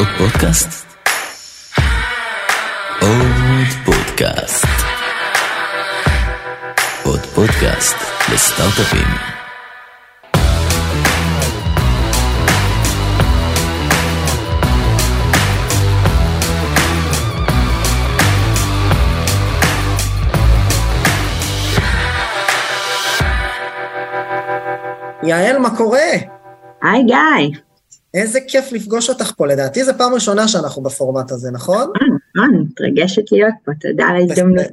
עוד פודקאסט? עוד פודקאסט. עוד פודקאסט לסטארט-אפים. יעל, מה קורה? היי גיא. איזה כיף לפגוש אותך פה, לדעתי זו פעם ראשונה שאנחנו בפורמט הזה, נכון? נכון, מתרגשת להיות פה, תודה על ההזדמנות.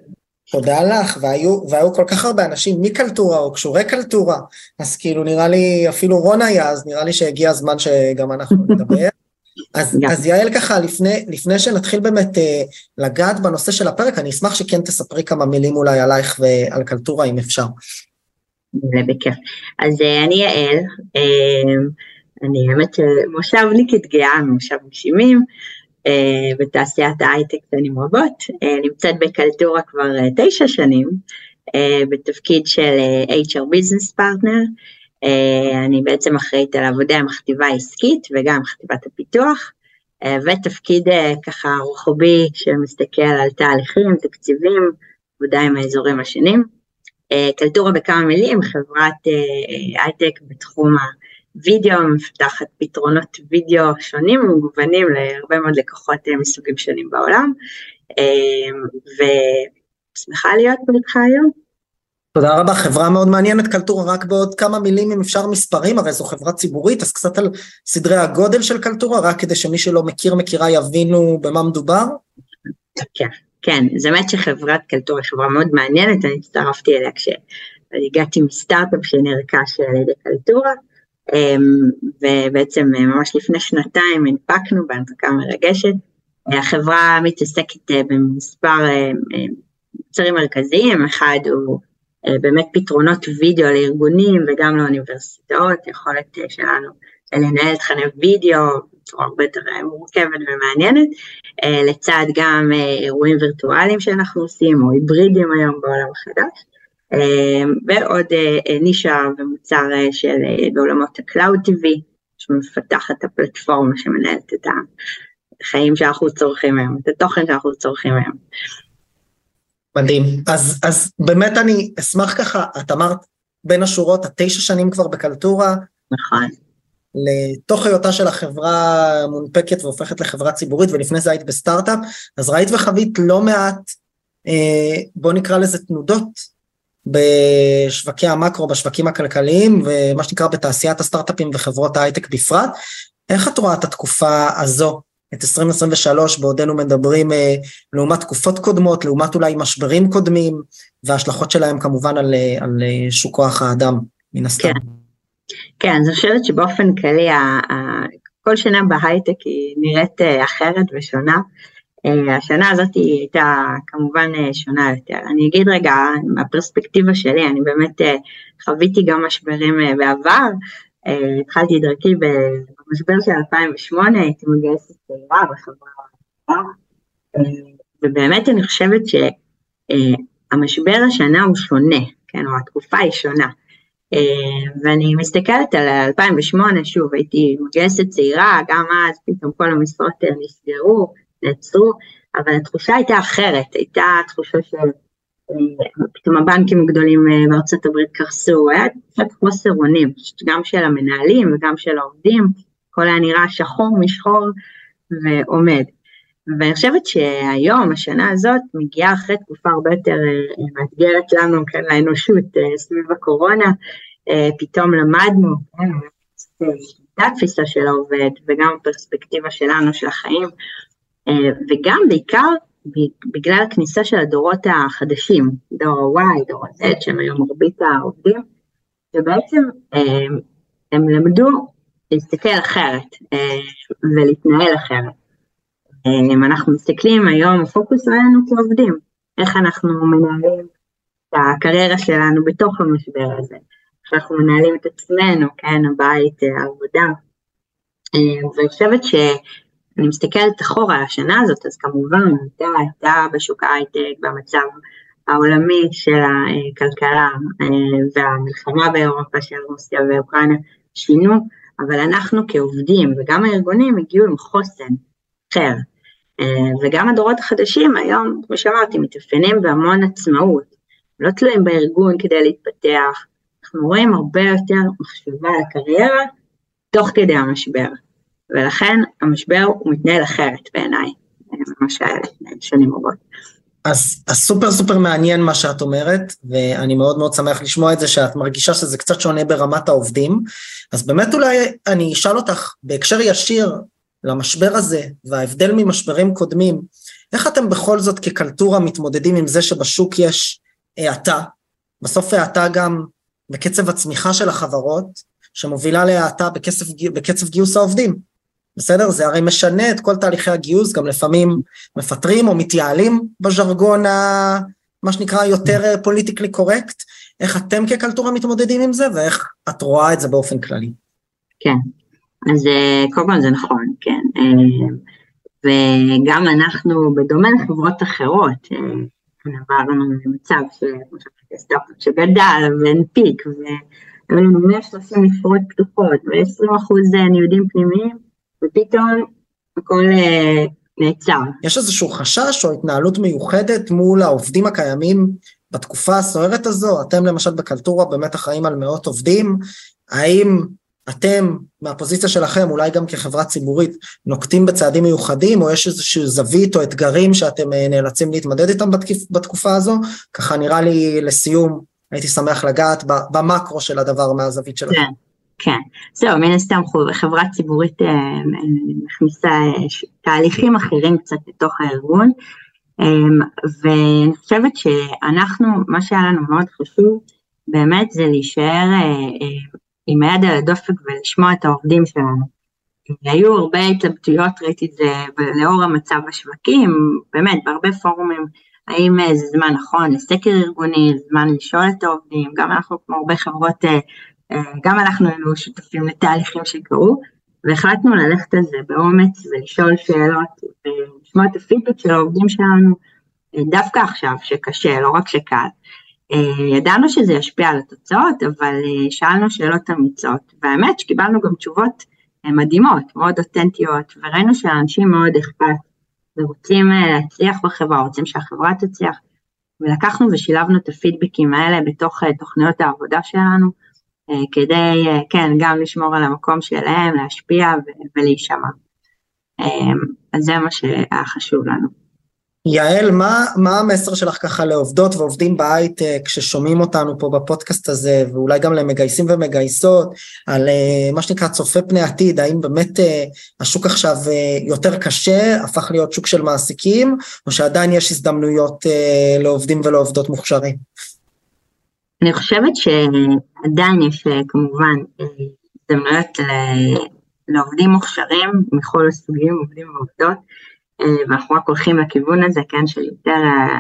תודה לך, והיו, והיו כל כך הרבה אנשים מקלטורה או קשורי קלטורה, אז כאילו נראה לי, אפילו רון היה, אז נראה לי שהגיע הזמן שגם אנחנו נדבר. אז, אז יעל ככה, לפני, לפני שנתחיל באמת אה, לגעת בנושא של הפרק, אני אשמח שכן תספרי כמה מילים אולי עלייך ועל קלטורה, אם אפשר. זה בכיף. אז אה, אני יעל, אה, אני האמת שמושבניקית גאה ממושב אה, בתעשיית ההייטק שנים רבות, נמצאת בקלטורה כבר תשע שנים, בתפקיד של HR Business Partner, אני בעצם אחראית על עבודה עם החטיבה העסקית וגם חטיבת הפיתוח, ותפקיד ככה רוחבי שמסתכל על תהליכים, תקציבים, עבודה עם האזורים השונים. קלטורה בכמה מילים, חברת הייטק בתחום הווידאו, מפתחת פתרונות וידאו שונים ומגוונים להרבה מאוד לקוחות מסוגים שונים בעולם, ושמחה להיות פה איתך היום. תודה רבה, חברה מאוד מעניינת, קלטורה, רק בעוד כמה מילים אם אפשר מספרים, הרי זו חברה ציבורית, אז קצת על סדרי הגודל של קלטורה, רק כדי שמי שלא מכיר, מכירה, יבינו במה מדובר. כן, כן, זה באמת שחברת קלטורה היא חברה מאוד מעניינת, אני הצטרפתי אליה כשהגעתי מסטארט-אפ שנרכש על ידי קלטורה, ובעצם ממש לפני שנתיים הנפקנו בהנפקה מרגשת. החברה מתעסקת אה, במספר אה, אה, מוצרים מרכזיים, אחד הוא באמת פתרונות וידאו לארגונים וגם לאוניברסיטאות, יכולת שלנו לנהל תכני וידאו בצורה הרבה יותר מורכבת ומעניינת, לצד גם אירועים וירטואליים שאנחנו עושים, או היברידים היום בעולם החדש, ועוד נישה ומוצר של בעולמות ה-Cloud TV, שמפתחת את הפלטפורמה שמנהלת את החיים שאנחנו צורכים היום, את התוכן שאנחנו צורכים היום. מדהים. אז, אז באמת אני אשמח ככה, את אמרת בין השורות, את תשע שנים כבר בקלטורה. נכון. לתוך היותה של החברה מונפקת והופכת לחברה ציבורית, ולפני זה היית בסטארט-אפ, אז ראית וחווית לא מעט, אה, בוא נקרא לזה תנודות, בשווקי המקרו, בשווקים הכלכליים, ומה שנקרא בתעשיית הסטארט-אפים וחברות ההייטק בפרט. איך את רואה את התקופה הזו, את 2023, בעודנו מדברים אה, לעומת תקופות קודמות, לעומת אולי משברים קודמים, וההשלכות שלהם כמובן על, אה, על שוק כוח האדם, מן הסתם. כן. כן, אז אני חושבת שבאופן כללי, כל שנה בהייטק היא נראית אה, אחרת ושונה. אה, השנה הזאת הייתה כמובן אה, שונה יותר. אני אגיד רגע, מהפרספקטיבה שלי, אני באמת חוויתי גם משברים בעבר. התחלתי את דרכי במשבר של 2008, הייתי מגייסת צעירה בחברה, ובאמת אני חושבת שהמשבר השנה הוא שונה, כן, או התקופה היא שונה. אה, ואני מסתכלת על 2008, שוב, הייתי מגייסת צעירה, גם אז פתאום כל המשרות אה, נסגרו, נעצרו, אבל התחושה הייתה אחרת, הייתה תחושה של אה, פתאום הבנקים הגדולים בארצות הברית קרסו, היה קצת חוסר אונים, גם של המנהלים וגם של העובדים, הכל היה נראה שחור משחור ועומד. ואני חושבת שהיום, השנה הזאת, מגיעה אחרי תקופה הרבה יותר אה, מאתגרת לנו, כן, לאנושות, אה, סביב הקורונה, אה, פתאום למדנו, כן, את התפיסה של העובד, וגם הפרספקטיבה שלנו, של החיים, וגם בעיקר בגלל הכניסה של הדורות החדשים, דור ה-Y, דור ה-Z, שהם היום מרבית העובדים, שבעצם הם למדו להסתכל אחרת ולהתנהל אחרת. אם אנחנו מסתכלים היום, הפוקוס שלנו כעובדים, איך אנחנו מנהלים את הקריירה שלנו בתוך המשבר הזה, איך אנחנו מנהלים את עצמנו, כן, הבית, העבודה. ואני חושבת שאני מסתכלת אחורה על השנה הזאת, אז כמובן, הייתה, הייתה בשוק ההייטק, במצב העולמי של הכלכלה והמלחמה באירופה של רוסיה ואוקראינה שינו, אבל אנחנו כעובדים וגם הארגונים הגיעו עם חוסן. אחר. וגם הדורות החדשים היום, כמו שאמרתי, מתאפיינים בהמון עצמאות. לא תלויים בארגון כדי להתפתח, אנחנו רואים הרבה יותר מחשבה על הקריירה תוך כדי המשבר, ולכן המשבר הוא מתנהל אחרת בעיניי, ממה שהיה לפני שנים רבות. אז, אז סופר סופר מעניין מה שאת אומרת, ואני מאוד מאוד שמח לשמוע את זה שאת מרגישה שזה קצת שונה ברמת העובדים. אז באמת אולי אני אשאל אותך בהקשר ישיר למשבר הזה וההבדל ממשברים קודמים, איך אתם בכל זאת כקלטורה מתמודדים עם זה שבשוק יש האטה, בסוף האטה גם בקצב הצמיחה של החברות, שמובילה להאטה בקצב, בקצב גיוס העובדים. בסדר? זה הרי משנה את כל תהליכי הגיוס, גם לפעמים מפטרים או מתייעלים בז'רגון ה... מה שנקרא יותר פוליטיקלי קורקט. איך אתם כקלטורה מתמודדים עם זה, ואיך את רואה את זה באופן כללי? כן, אז אה, קודם כל זה נכון, כן. אה, וגם אנחנו, בדומה לחברות אחרות, אה, עברנו למצב שגדל והנפיק, והיו לנו 130 משרות פתוחות ו-20 אחוז ניודים פנימיים, ופתאום הכל אה, נעצר. יש איזשהו חשש או התנהלות מיוחדת מול העובדים הקיימים בתקופה הסוערת הזו? אתם למשל בקלטורה באמת אחראים על מאות עובדים, האם אתם מהפוזיציה שלכם, אולי גם כחברה ציבורית, נוקטים בצעדים מיוחדים, או יש איזושהי זווית או אתגרים שאתם אה, נאלצים להתמודד איתם בתקופה הזו? ככה נראה לי לסיום, הייתי שמח לגעת במקרו של הדבר מהזווית שלכם. כן, כן. זהו, מן הסתם חברה ציבורית אה, מכניסה אה, תהליכים אחרים קצת לתוך הארגון, ואני חושבת שאנחנו, מה שהיה לנו מאוד חשוב, באמת זה להישאר עם היד על הדופק ולשמוע את העובדים שלנו. היו הרבה התלבטויות, ראיתי את זה לאור המצב בשווקים, באמת, בהרבה פורומים, האם זה זמן נכון לסקר ארגוני, זמן לשאול את העובדים, גם אנחנו כמו הרבה חברות, אה, אה, גם אנחנו היינו שותפים לתהליכים שקרו, והחלטנו ללכת על זה באומץ ולשאול שאלות ולשמוע את הפידבק של העובדים שלנו, אה, דווקא עכשיו שקשה, לא רק שקל. אה, ידענו שזה ישפיע על התוצאות, אבל אה, שאלנו שאלות אמיצות, והאמת שקיבלנו גם תשובות אה, מדהימות, מאוד אותנטיות, וראינו שאנשים מאוד אכפת, ורוצים להצליח בחברה, רוצים שהחברה תצליח, ולקחנו ושילבנו את הפידבקים האלה בתוך תוכניות העבודה שלנו, כדי, כן, גם לשמור על המקום שלהם, להשפיע ולהישמע. אז זה מה שהיה חשוב לנו. יעל, מה, מה המסר שלך ככה לעובדות ועובדים בהייטק ששומעים אותנו פה בפודקאסט הזה, ואולי גם למגייסים ומגייסות, על מה שנקרא צופה פני עתיד, האם באמת השוק עכשיו יותר קשה, הפך להיות שוק של מעסיקים, או שעדיין יש הזדמנויות לעובדים ולעובדות מוכשרים? אני חושבת שעדיין יש כמובן הזדמנויות לעובדים מוכשרים מכל הסוגים, עובדים ועובדות. אה, ואנחנו רק הולכים לכיוון הזה, כן, של יותר אה,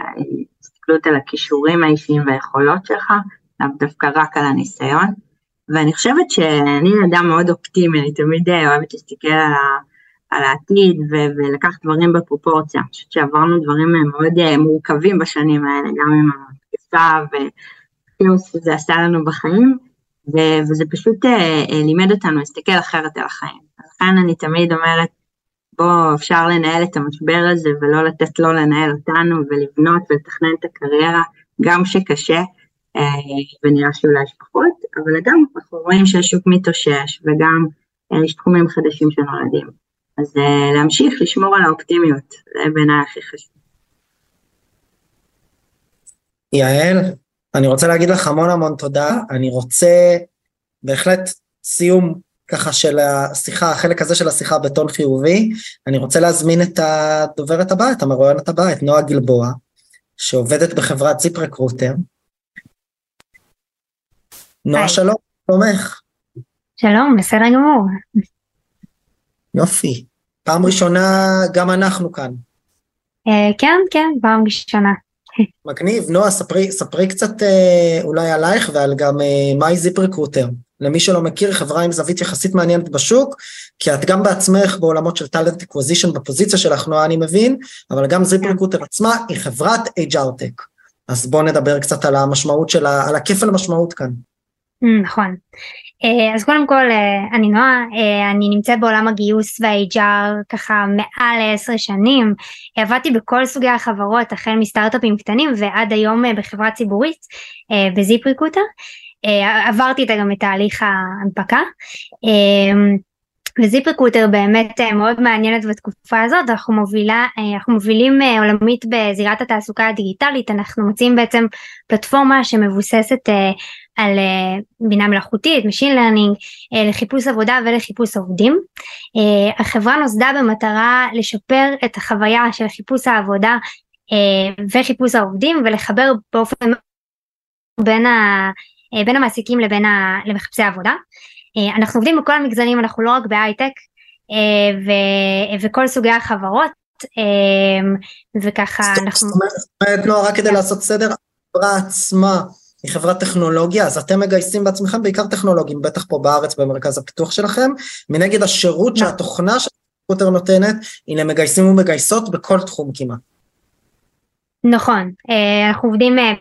הסתכלות על הכישורים האישיים והיכולות שלך, לאו דווקא רק על הניסיון. ואני חושבת שאני אדם מאוד אופטימי, אני תמיד אה, אוהבת להסתכל על, ה, על העתיד ו- ולקח דברים בפרופורציה. אני חושבת שעברנו דברים מאוד מורכבים בשנים האלה, גם עם התקפה ופיוס שזה עשה לנו בחיים, ו- וזה פשוט לימד אותנו להסתכל אחרת על החיים. לכן אני תמיד אומרת, בו אפשר לנהל את המשבר הזה ולא לתת לו לנהל אותנו ולבנות ולתכנן את הקריירה, גם שקשה אה, ונראה שאולי יש פחות, אבל גם אנחנו רואים שהשוק מתאושש וגם אה, יש תחומים חדשים שנולדים. אז אה, להמשיך לשמור על האופטימיות, זה בעיניי הכי חשוב. יעל, אני רוצה להגיד לך המון המון תודה, אני רוצה בהחלט סיום ככה של השיחה, החלק הזה של השיחה בטון חיובי. אני רוצה להזמין את הדוברת הבאה, את המרואיינת הבאה, את נועה גלבוע, שעובדת בחברת ציפ רקרוטר. נועה שלום, שלומך. שלום, בסדר גמור. יופי. פעם ראשונה גם אנחנו כאן. אה, כן, כן, פעם ראשונה. מגניב. נועה, ספרי, ספרי קצת אה, אולי עלייך ועל גם אה, ZipRecruiter. למי שלא מכיר, חברה עם זווית יחסית מעניינת בשוק, כי את גם בעצמך בעולמות של talent acquisition בפוזיציה שלך, נועה, אני מבין, אבל גם ZipRecruiter עצמה היא חברת HR-Tech. אז בואו נדבר קצת על המשמעות של ה... על הכפל המשמעות כאן. Mm, נכון. אה, אז קודם כל אה, אני נועה, אה, אני נמצאת בעולם הגיוס וה-HR ככה מעל עשר שנים, עבדתי בכל סוגי החברות החל מסטארט-אפים קטנים ועד היום בחברה ציבורית בזיפ ריקוטר, עברתי איתה גם את תהליך ההנפקה. וזיפ ריקוטר באמת מאוד מעניינת בתקופה הזאת, אנחנו, מובילה, אנחנו מובילים עולמית בזירת התעסוקה הדיגיטלית, אנחנו מוצאים בעצם פלטפורמה שמבוססת על אה, בינה מלאכותית, Machine Learning, אה, לחיפוש עבודה ולחיפוש עובדים. אה, החברה נוסדה במטרה לשפר את החוויה של חיפוש העבודה וחיפוש העובדים ולחבר באופן בין, ה, בין המעסיקים לבין ה, למחפשי העבודה. אנחנו עובדים בכל המגזרים, אנחנו לא רק בהייטק וכל סוגי החברות וככה אנחנו... זאת אומרת, נועה, רק כדי לעשות סדר, החברה עצמה היא חברת טכנולוגיה, אז אתם מגייסים בעצמכם בעיקר טכנולוגים, בטח פה בארץ במרכז הפיתוח שלכם, מנגד השירות נכון. שהתוכנה של קוטר נותנת, היא למגייסים ומגייסות בכל תחום כמעט. נכון, אה, אנחנו עובדים אה,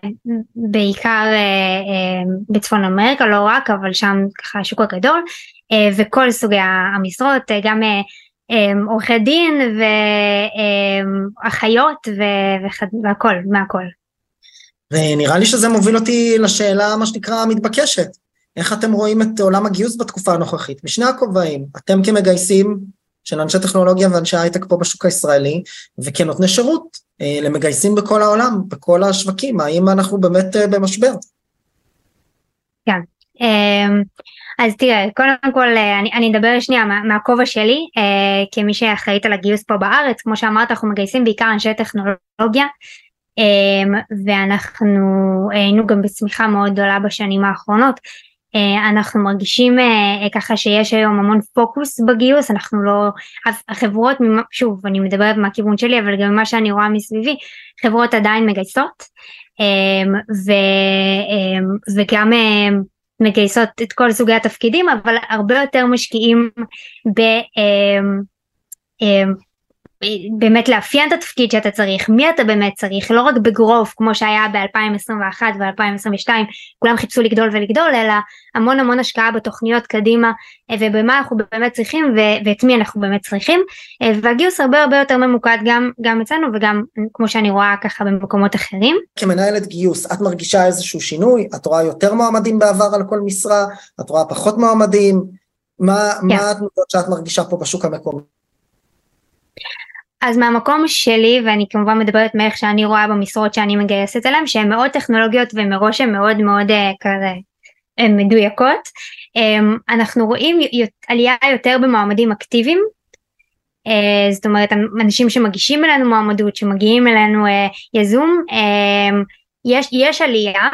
בעיקר אה, בצפון אמריקה, לא רק, אבל שם ככה השוק הגדול, וכל סוגי המשרות, גם עורכי דין ואחיות והכל, מהכל. ונראה לי שזה מוביל אותי לשאלה, מה שנקרא, המתבקשת. איך אתם רואים את עולם הגיוס בתקופה הנוכחית? משני הכובעים, אתם כמגייסים של אנשי טכנולוגיה ואנשי הייטק פה בשוק הישראלי, וכנותני שירות אה, למגייסים בכל העולם, בכל השווקים, האם אנחנו באמת אה, במשבר? כן. אה, אז תראה, קודם כל אה, אני, אני אדבר שנייה מה, מהכובע שלי אה, כמי שאחראית על הגיוס פה בארץ, כמו שאמרת אנחנו מגייסים בעיקר אנשי טכנולוגיה אמ, ואנחנו היינו גם בצמיחה מאוד גדולה בשנים האחרונות. אה, אנחנו מרגישים אה, ככה שיש היום המון פוקוס בגיוס, אנחנו לא, החברות, שוב אני מדברת מהכיוון שלי אבל גם ממה שאני רואה מסביבי, חברות עדיין מגייסות אמ, ו, אמ, וגם מגייסות את כל סוגי התפקידים אבל הרבה יותר משקיעים ב... באמת לאפיין את התפקיד שאתה צריך, מי אתה באמת צריך, לא רק בגרוף כמו שהיה ב-2021 ו-2022, כולם חיפשו לגדול ולגדול, אלא המון המון השקעה בתוכניות קדימה אה, ובמה אנחנו באמת צריכים ו- ואת מי אנחנו באמת צריכים, אה, והגיוס הרבה הרבה יותר ממוקד גם, גם אצלנו וגם כמו שאני רואה ככה במקומות אחרים. כמנהלת גיוס, את מרגישה איזשהו שינוי? את רואה יותר מועמדים בעבר על כל משרה? את רואה פחות מועמדים? מה, yeah. מה התנועות שאת מרגישה פה בשוק המקומי? אז מהמקום שלי ואני כמובן מדברת מאיך שאני רואה במשרות שאני מגייסת אליהם שהן מאוד טכנולוגיות ומראש הן מאוד מאוד uh, כזה הן מדויקות um, אנחנו רואים עלייה יותר במועמדים אקטיביים. uh, זאת אומרת אנשים שמגישים אלינו מועמדות שמגיעים אלינו יזום um, יש, יש עלייה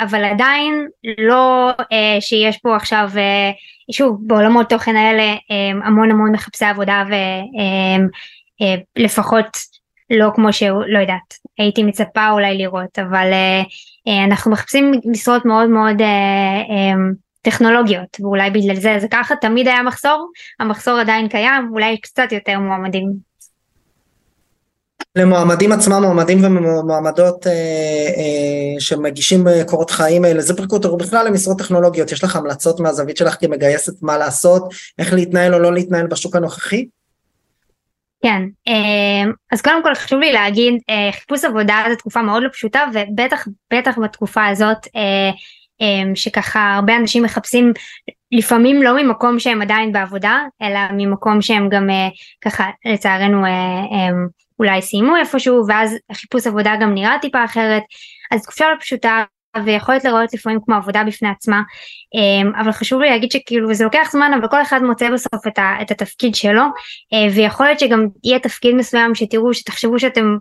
אבל עדיין לא uh, שיש פה עכשיו uh, שוב בעולמות תוכן האלה המון המון מחפשי עבודה ולפחות לא כמו שהוא לא יודעת הייתי מצפה אולי לראות אבל אה, אה, אנחנו מחפשים משרות מאוד מאוד אה, טכנולוגיות ואולי בגלל זה זה ככה תמיד היה מחסור המחסור עדיין קיים אולי קצת יותר מועמדים. למועמדים עצמם, מועמדים ומועמדות אה, אה, שמגישים קורות חיים אה, לזה פרקוטר ובכלל למשרות טכנולוגיות, יש לך המלצות מהזווית שלך כמגייסת מה לעשות, איך להתנהל או לא להתנהל בשוק הנוכחי? כן, אה, אז קודם כל חשוב לי להגיד, אה, חיפוש עבודה זו תקופה מאוד לא פשוטה ובטח בטח בתקופה הזאת אה, שככה הרבה אנשים מחפשים לפעמים לא ממקום שהם עדיין בעבודה אלא ממקום שהם גם ככה לצערנו אולי סיימו איפשהו ואז חיפוש עבודה גם נראה טיפה אחרת. אז תקופה לא פשוטה ויכולת לראות לפעמים כמו עבודה בפני עצמה. אמ, אבל חשוב לי להגיד שכאילו זה לוקח זמן אבל כל אחד מוצא בסוף את, ה, את התפקיד שלו. אה, ויכול להיות שגם יהיה תפקיד מסוים שתראו שתחשבו שאתם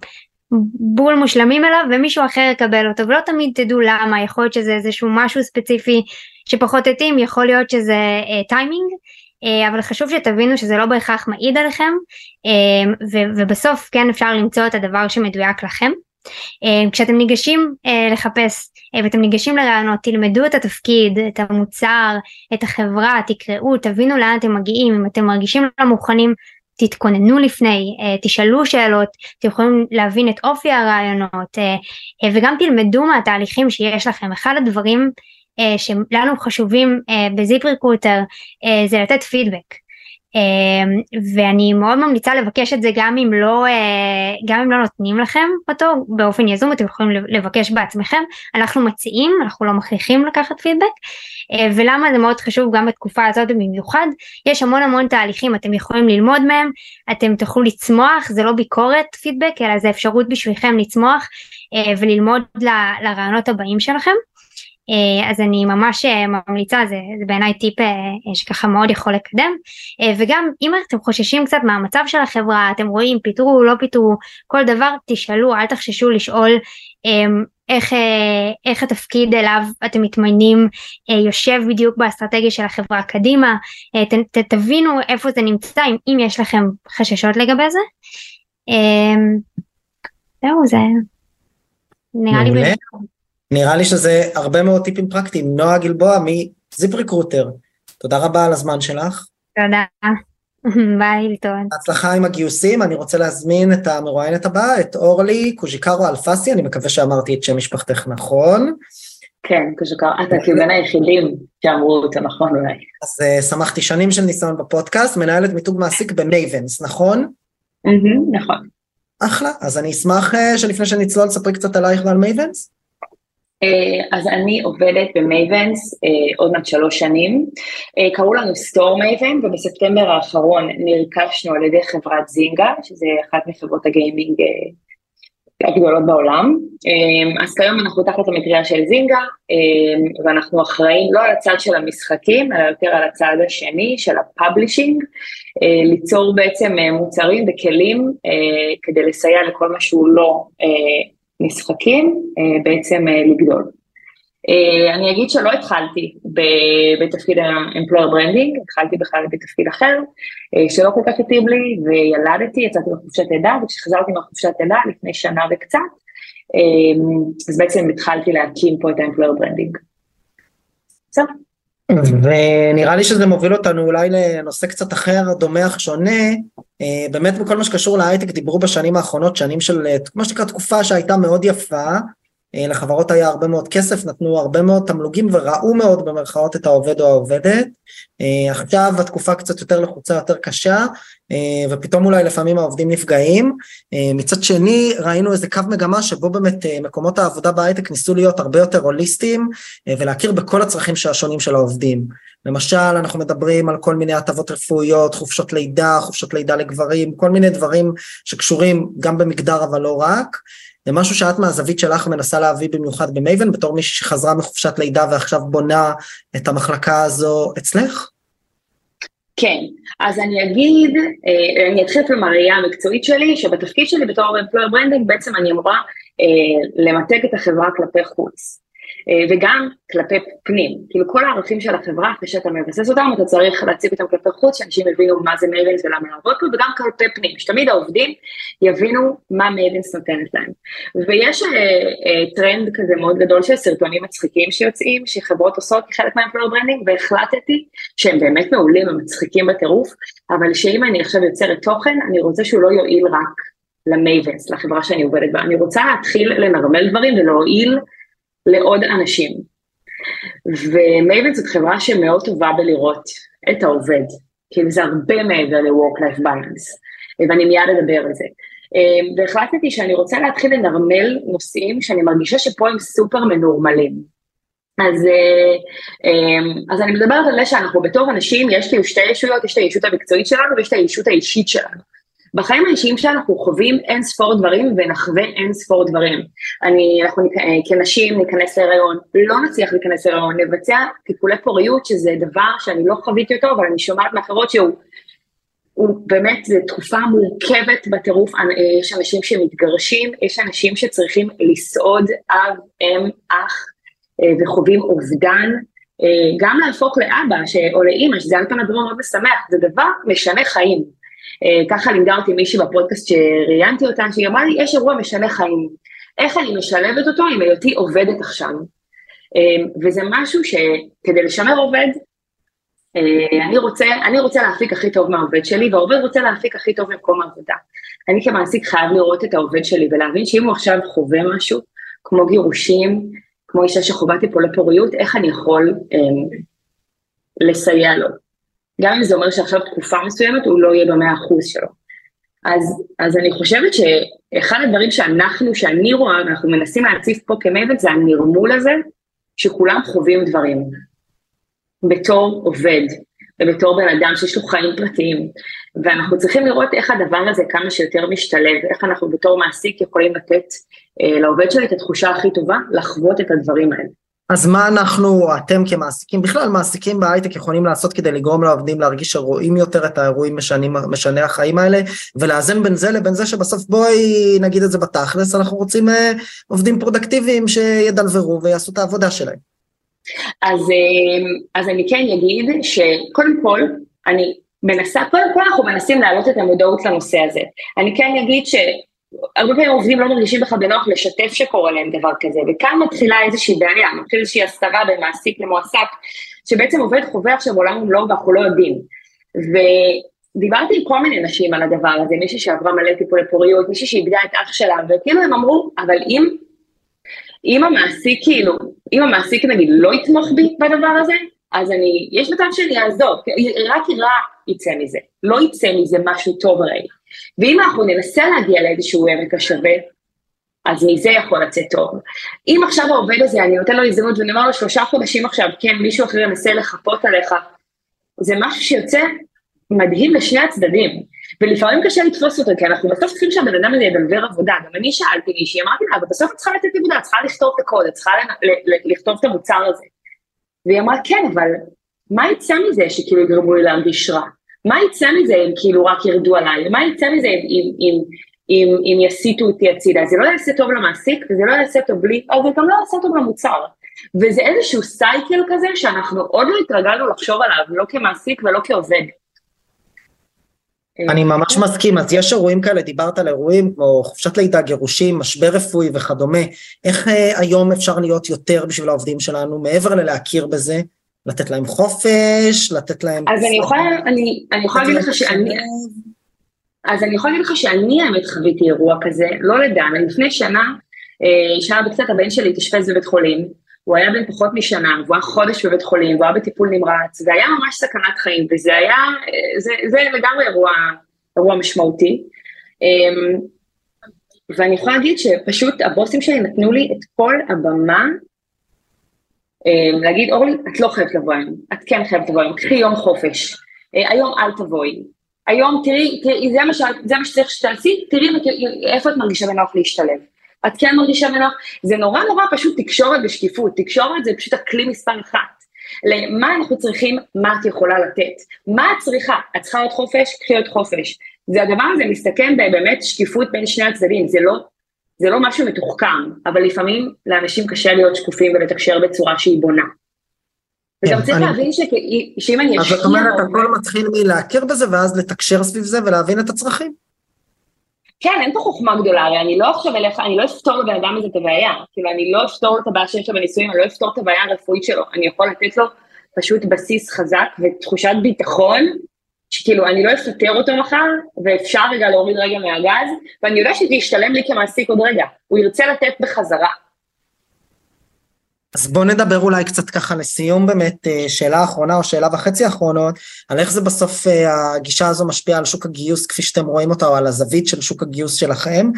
בול מושלמים אליו ומישהו אחר יקבל אותו. ולא תמיד תדעו למה יכול להיות שזה איזשהו משהו ספציפי שפחות התאים יכול להיות שזה טיימינג. uh, אה, אבל חשוב שתבינו שזה לא בהכרח מעיד עליכם אה, ובסוף כן אפשר למצוא את הדבר שמדויק לכם. אה, כשאתם ניגשים לחפש ואתם ניגשים לרעיונות תלמדו את התפקיד, את המוצר, את החברה, תקראו, תבינו לאן אתם מגיעים, אם אתם מרגישים לא מוכנים תתכוננו לפני, תשאלו שאלות, אתם יכולים להבין את אופי הרעיונות וגם תלמדו מהתהליכים שיש לכם. אחד הדברים שלנו חשובים בזיפ ריקרוטר זה לתת פידבק. ואני מאוד ממליצה לבקש את זה גם אם לא אה, גם אם לא נותנים לכם אותו באופן יזום אתם יכולים לבקש בעצמכם אנחנו מציעים אנחנו לא מכריחים לקחת פידבק אה, ולמה זה מאוד חשוב גם בתקופה הזאת במיוחד יש המון המון תהליכים אתם יכולים ללמוד מהם אתם תוכלו לצמוח זה לא ביקורת פידבק אלא זה אפשרות בשבילכם לצמוח אה, וללמוד לרעיונות הבאים שלכם. אה, אז אני ממש אה, ממליצה זה, זה בעיניי טיפ אה, שככה מאוד יכול לקדם. וגם אם אתם חוששים קצת מהמצב של החברה אתם רואים פיטרו לא פיטרו כל דבר תשאלו אל תחששו לשאול איך, איך התפקיד אליו אתם מתמיינים יושב בדיוק באסטרטגיה של החברה קדימה. ת, ת, תבינו איפה זה נמצא אם, אם יש לכם חששות לגבי זה. זהו זה. נראה לי נראה לי שזה הרבה מאוד טיפים פרקטיים. נועה גלבוע מ-ZipRecruiter, תודה רבה על הזמן שלך. תודה. ביי, ליטון. הצלחה עם הגיוסים, אני רוצה להזמין את המרואיינת הבאה, את אורלי קוז'יקרו אלפסי, אני מקווה שאמרתי את שם משפחתך נכון. כן, קוז'יקרו, אתה כבין היחידים שאמרו אותו נכון אולי. אז uh, שמחתי שנים של ניסיון בפודקאסט, מנהלת מיתוג מעסיק במייבנס, נכון? נכון. אחלה, אז אני אשמח uh, שלפני שנצלול, ספרי קצת עלייך ועל מייבנס. אה, אז אני עובדת במייבנס אה, עוד מעט שלוש שנים. אה, קראו לנו סטורמייבן ובספטמבר האחרון נרכשנו על ידי חברת זינגה, שזה אחת מחברות הגיימינג הגדולות בעולם. אז כיום אנחנו תחת המטריה של זינגה ואנחנו אחראים לא על הצד של המשחקים אלא יותר על הצד השני של ה-publishing, ליצור בעצם מוצרים וכלים כדי לסייע לכל מה שהוא לא משחקים אה, בעצם אה, לגדול. אה, אני אגיד שלא התחלתי בתפקיד ה-employer branding, התחלתי בכלל בתפקיד אחר, שלא כל כך התאים לי, וילדתי, יצאתי מחופשת לידה, וכשחזרתי מחופשת לידה לפני שנה וקצת, אז בעצם התחלתי להקים פה את ה-employer branding. זהו. ונראה לי שזה מוביל אותנו אולי לנושא קצת אחר, דומה אך שונה, אה, באמת בכל מה שקשור להייטק דיברו בשנים האחרונות, שנים של, מה שנקרא תקופה שהייתה מאוד יפה, אה, לחברות היה הרבה מאוד כסף, נתנו הרבה מאוד תמלוגים וראו מאוד במרכאות את העובד או העובדת. אה, עכשיו התקופה קצת יותר לחוצה, יותר קשה, ופתאום אולי לפעמים העובדים נפגעים. מצד שני ראינו איזה קו מגמה שבו באמת מקומות העבודה בהייטק ניסו להיות הרבה יותר הוליסטיים ולהכיר בכל הצרכים השונים של העובדים. למשל אנחנו מדברים על כל מיני הטבות רפואיות, חופשות לידה, חופשות לידה לגברים, כל מיני דברים שקשורים גם במגדר אבל לא רק. זה משהו שאת מהזווית שלך מנסה להביא במיוחד במייבן, בתור מישהי שחזרה מחופשת לידה ועכשיו בונה את המחלקה הזו אצלך? כן, אז אני אגיד, אה, אני אתחיל אפילו מהראייה המקצועית שלי, שבתפקיד שלי בתור employer branding בעצם אני אמורה אה, למתג את החברה כלפי חוץ. אה, וגם כלפי פנים, כאילו כל הערכים של החברה אחרי שאתה מבסס אותם אתה צריך להציג אותם כלפי חוץ שאנשים יבינו מה זה מייבנס ולמה לעבוד פה וגם כלפי פנים, שתמיד העובדים יבינו מה מייבנס נותנת להם. ויש uh, uh, טרנד כזה מאוד גדול של סרטונים מצחיקים שיוצאים שחברות עושות כחלק מה-employer branding והחלטתי שהם באמת מעולים ומצחיקים בטירוף אבל שאם אני עכשיו יוצרת תוכן אני רוצה שהוא לא יועיל רק למייבנס, לחברה שאני עובדת בה, אני רוצה להתחיל לנרמל דברים ולהועיל לעוד אנשים. ומייבנס זאת חברה שמאוד טובה בלראות את העובד, כאילו זה הרבה מעבר ל-work-life balance, ואני מיד אדבר על זה. אמ, והחלטתי שאני רוצה להתחיל לנרמל נושאים שאני מרגישה שפה הם סופר מנורמלים. אז, אה, אמ, אז אני מדברת על זה שאנחנו בתור אנשים, יש כאילו שתי ישויות, יש את הישות המקצועית שלנו ויש את הישות האישית שלנו. בחיים האישיים שלנו אנחנו חווים אין ספור דברים ונחווה אין ספור דברים. אני, אנחנו אה, כנשים ניכנס להיריון, לא נצליח להיכנס להיריון, נבצע טיפולי פוריות, שזה דבר שאני לא חוויתי אותו, אבל אני שומעת מאחרות שהוא הוא באמת, זו תקופה מורכבת בטירוף, אה, יש אנשים שמתגרשים, יש אנשים שצריכים לסעוד אב, אם, אח, אה, וחווים אובדן, גם להפוך לאבא או לאימא, שזה על פניו דבר מאוד משמח, זה דבר משנה חיים. אה, ככה לימדה מישהי בפודקאסט שראיינתי אותה, שהיא אמרה לי, יש אירוע משנה חיים. איך אני משלבת אותו עם היותי עובדת עכשיו? אה, וזה משהו שכדי לשמר עובד, אה, אני רוצה, אני רוצה להפיק הכי טוב מהעובד שלי, והעובד רוצה להפיק הכי טוב ממקום העבודה. אני כמעסיק חייב לראות את העובד שלי ולהבין שאם הוא עכשיו חווה משהו, כמו גירושים, כמו אישה שחווה טיפולי פוריות, איך אני יכול אה, לסייע לו. גם אם זה אומר שעכשיו תקופה מסוימת הוא לא יהיה במאה אחוז שלו. אז, אז אני חושבת שאחד הדברים שאנחנו, שאני רואה, ואנחנו מנסים להציף פה כמבט, זה הנרמול הזה, שכולם חווים דברים. בתור עובד, ובתור בן אדם שיש לו חיים פרטיים, ואנחנו צריכים לראות איך הדבר הזה כמה שיותר משתלב, איך אנחנו בתור מעסיק יכולים לתת אה, לעובד שלי את התחושה הכי טובה, לחוות את הדברים האלה. אז מה אנחנו, אתם כמעסיקים, בכלל מעסיקים בהייטק יכולים לעשות כדי לגרום לעובדים להרגיש שרואים יותר את האירועים משני, משני החיים האלה, ולאזן בין זה לבין זה שבסוף בואי נגיד את זה בתכלס, אנחנו רוצים אה, עובדים פרודקטיביים שידלוורו ויעשו את העבודה שלהם. אז, אה, אז אני כן אגיד שקודם כל, אני מנסה, קודם כל אנחנו מנסים להעלות את המודעות לנושא הזה. אני כן אגיד ש... הרבה פעמים עובדים לא מרגישים בכלל בנוח לשתף שקורה להם דבר כזה, וכאן מתחילה איזושהי בעיה, מתחילה איזושהי הסתרה בין מעסיק למועסק, שבעצם עובד חווה עכשיו עולם ומלואו ואנחנו לא יודעים. ודיברתי עם כל מיני נשים על הדבר הזה, מישהי שעברה מלא טיפולי פוריות, מישהי שאיבדה את אח שלה, וכאילו הם אמרו, אבל אם, אם המעסיק כאילו, אם המעסיק נגיד לא יתמוך בי בדבר הזה, אז אני, יש מצב שאני אעזוב, רק רע יצא מזה, לא יצא מזה משהו טוב הרי. ואם אנחנו ננסה להגיע לאיזשהו עמק השווה, אז מזה יכול לצאת טוב. אם עכשיו העובד הזה, אני נותן לו הזדמנות ואני אומר לו שלושה חודשים עכשיו, כן, מישהו אחר ינסה לחפות עליך, זה משהו שיוצא מדהים לשני הצדדים. ולפעמים קשה לתפוס אותו, כי אנחנו בסוף צריכים שהבן אדם הזה ידלבר עבודה. גם אני שאלתי מישהי, אמרתי לה, אבל בסוף את צריכה לתת עבודה, את צריכה לכתוב את הקוד, את צריכה לכתוב את המוצר הזה. והיא אמרה, כן, אבל מה יצא מזה שכאילו יגרמו לי להרגיש רע? מה יצא מזה אם כאילו רק ירדו עליי? מה יצא מזה אם, אם, אם, אם, אם יסיטו אותי הצידה? זה לא יעשה טוב למעסיק, וזה לא יעשה טוב לי, אבל גם לא יעשה טוב למוצר. וזה איזשהו סייקל כזה שאנחנו עוד לא התרגלנו לחשוב עליו, לא כמעסיק ולא כעובד. אני ממש מסכים, אז יש אירועים כאלה, דיברת על אירועים כמו חופשת לידה, גירושים, משבר רפואי וכדומה, איך אה, היום אפשר להיות יותר בשביל העובדים שלנו, מעבר ללהכיר בזה, לתת להם חופש, לתת להם... אז אני יכולה, אני, אני יכולה להגיד לך שאני... אז אני יכולה להגיד לך שאני האמת חוויתי אירוע כזה, לא לדן, לפני שנה, אה, שנה וקצת הבן שלי התאשפז בבית חולים, הוא היה בן פחות משנה, והוא היה חודש בבית חולים, והוא היה בטיפול נמרץ, והיה ממש סכנת חיים, וזה היה, זה, זה לגמרי אירוע, אירוע משמעותי. אמ, ואני יכולה להגיד שפשוט הבוסים שלי נתנו לי את כל הבמה אמ, להגיד, אורלי, את לא חייבת לבוא היום, את כן חייבת לבוא היום, קחי יום חופש, אה, היום אל תבואי, היום תראי, תראי זה, מה ש, זה מה שצריך שתעשי, תראי איפה את מרגישה בנוח להשתלב. את כן מרגישה בנוח, זה נורא נורא פשוט תקשורת ושקיפות, תקשורת זה פשוט הכלי מספר אחת. למה אנחנו צריכים, מה את יכולה לתת. מה את צריכה? את צריכה עוד חופש? קחי עוד חופש. זה הדבר הזה מסתכם בבאמת שקיפות בין שני הצדדים, זה לא זה לא משהו מתוחכם, אבל לפעמים לאנשים קשה להיות שקופים ולתקשר בצורה שהיא בונה. וגם כן, צריך להבין שאם אני אשקיע... אז זאת אומרת, הכל מתחיל מלהכיר בזה ואז לתקשר סביב זה ולהבין את הצרכים. כן, אין פה חוכמה גדולה, הרי אני לא עכשיו אליך, אני לא אפתור לבן אדם הזה את הבעיה. כאילו, אני לא אפתור את הבעיה שיש לו בנישואים, אני לא אפתור את הבעיה הרפואית שלו. אני יכול לתת לו פשוט בסיס חזק ותחושת ביטחון שכאילו אני לא אפטר אותו מחר, ואפשר רגע להוריד רגע מהגז, ואני יודע שזה ישתלם לי כמעסיק עוד רגע, הוא ירצה לתת בחזרה. אז בואו נדבר אולי קצת ככה לסיום באמת, אה, שאלה אחרונה או שאלה וחצי אחרונות, על איך זה בסוף אה, הגישה הזו משפיעה על שוק הגיוס כפי שאתם רואים אותה, או על הזווית של שוק הגיוס שלכם,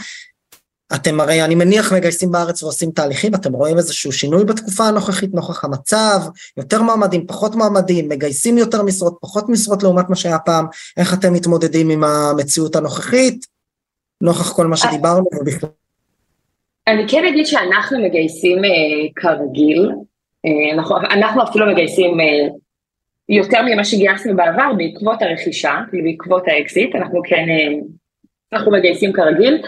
אתם הרי, אני מניח, מגייסים בארץ ועושים תהליכים, אתם רואים איזשהו שינוי בתקופה הנוכחית נוכח המצב, יותר מועמדים, פחות מועמדים, מגייסים יותר משרות, פחות משרות לעומת מה שהיה פעם, איך אתם מתמודדים עם המציאות הנוכחית, נוכח כל מה שדיברנו ובכלל. אני כן אגיד שאנחנו מגייסים אה, כרגיל, אה, אנחנו, אנחנו אפילו מגייסים אה, יותר ממה שגייסנו בעבר בעקבות הרכישה, בעקבות האקזיט, אנחנו כן אנחנו מגייסים כרגיל.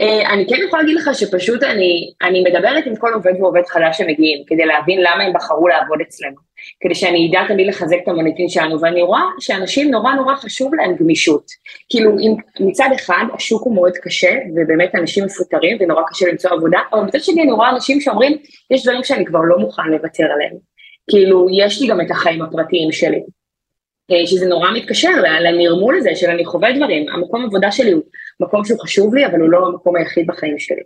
Uh, אני כן יכולה להגיד לך שפשוט אני, אני מדברת עם כל עובד ועובד חדש שמגיעים, כדי להבין למה הם בחרו לעבוד אצלנו, כדי שאני אדע תמיד לחזק את המוניטין שלנו, ואני רואה שאנשים נורא נורא חשוב להם גמישות. כאילו, אם מצד אחד השוק הוא מאוד קשה, ובאמת אנשים מפוטרים ונורא קשה למצוא עבודה, אבל מצד שני אני רואה אנשים שאומרים, יש דברים שאני כבר לא מוכן לוותר עליהם. כאילו, יש לי גם את החיים הפרטיים שלי. אה, שזה נורא מתקשר לנרמול הזה של אני חווה דברים, המקום עבודה שלי הוא מקום שהוא חשוב לי, אבל הוא לא המקום היחיד בחיים שלי.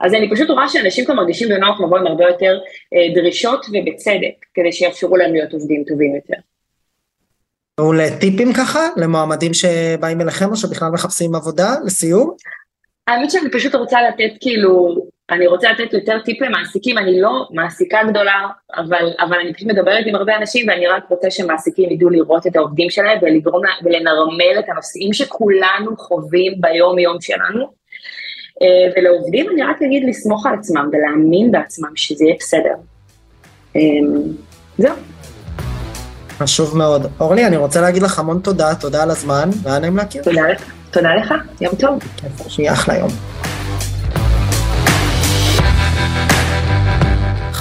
אז אני פשוט רואה שאנשים כבר מרגישים בנוח לבוא עם הרבה יותר אה, דרישות ובצדק, כדי שיאפשרו להם להיות עובדים טובים יותר. מעולה, טיפים ככה למועמדים שבאים אליכם או שבכלל מחפשים עבודה לסיום? האמת שאני פשוט רוצה לתת כאילו, אני רוצה לתת יותר טיפ למעסיקים, אני לא מעסיקה גדולה, אבל, אבל אני פשוט מדברת עם הרבה אנשים ואני רק רוצה שמעסיקים ידעו לראות את העובדים שלהם ולגרום ולנרמל את הנושאים שכולנו חווים ביום יום שלנו. אה, ולעובדים אני רק אגיד לסמוך על עצמם ולהאמין בעצמם שזה יהיה בסדר. אה, זהו. חשוב מאוד. אורלי, אני רוצה להגיד לך המון תודה, תודה על הזמן, והיה נעים להכיר. תודה לך, תודה לך, יום טוב. כיף, שיהיה אחלה יום.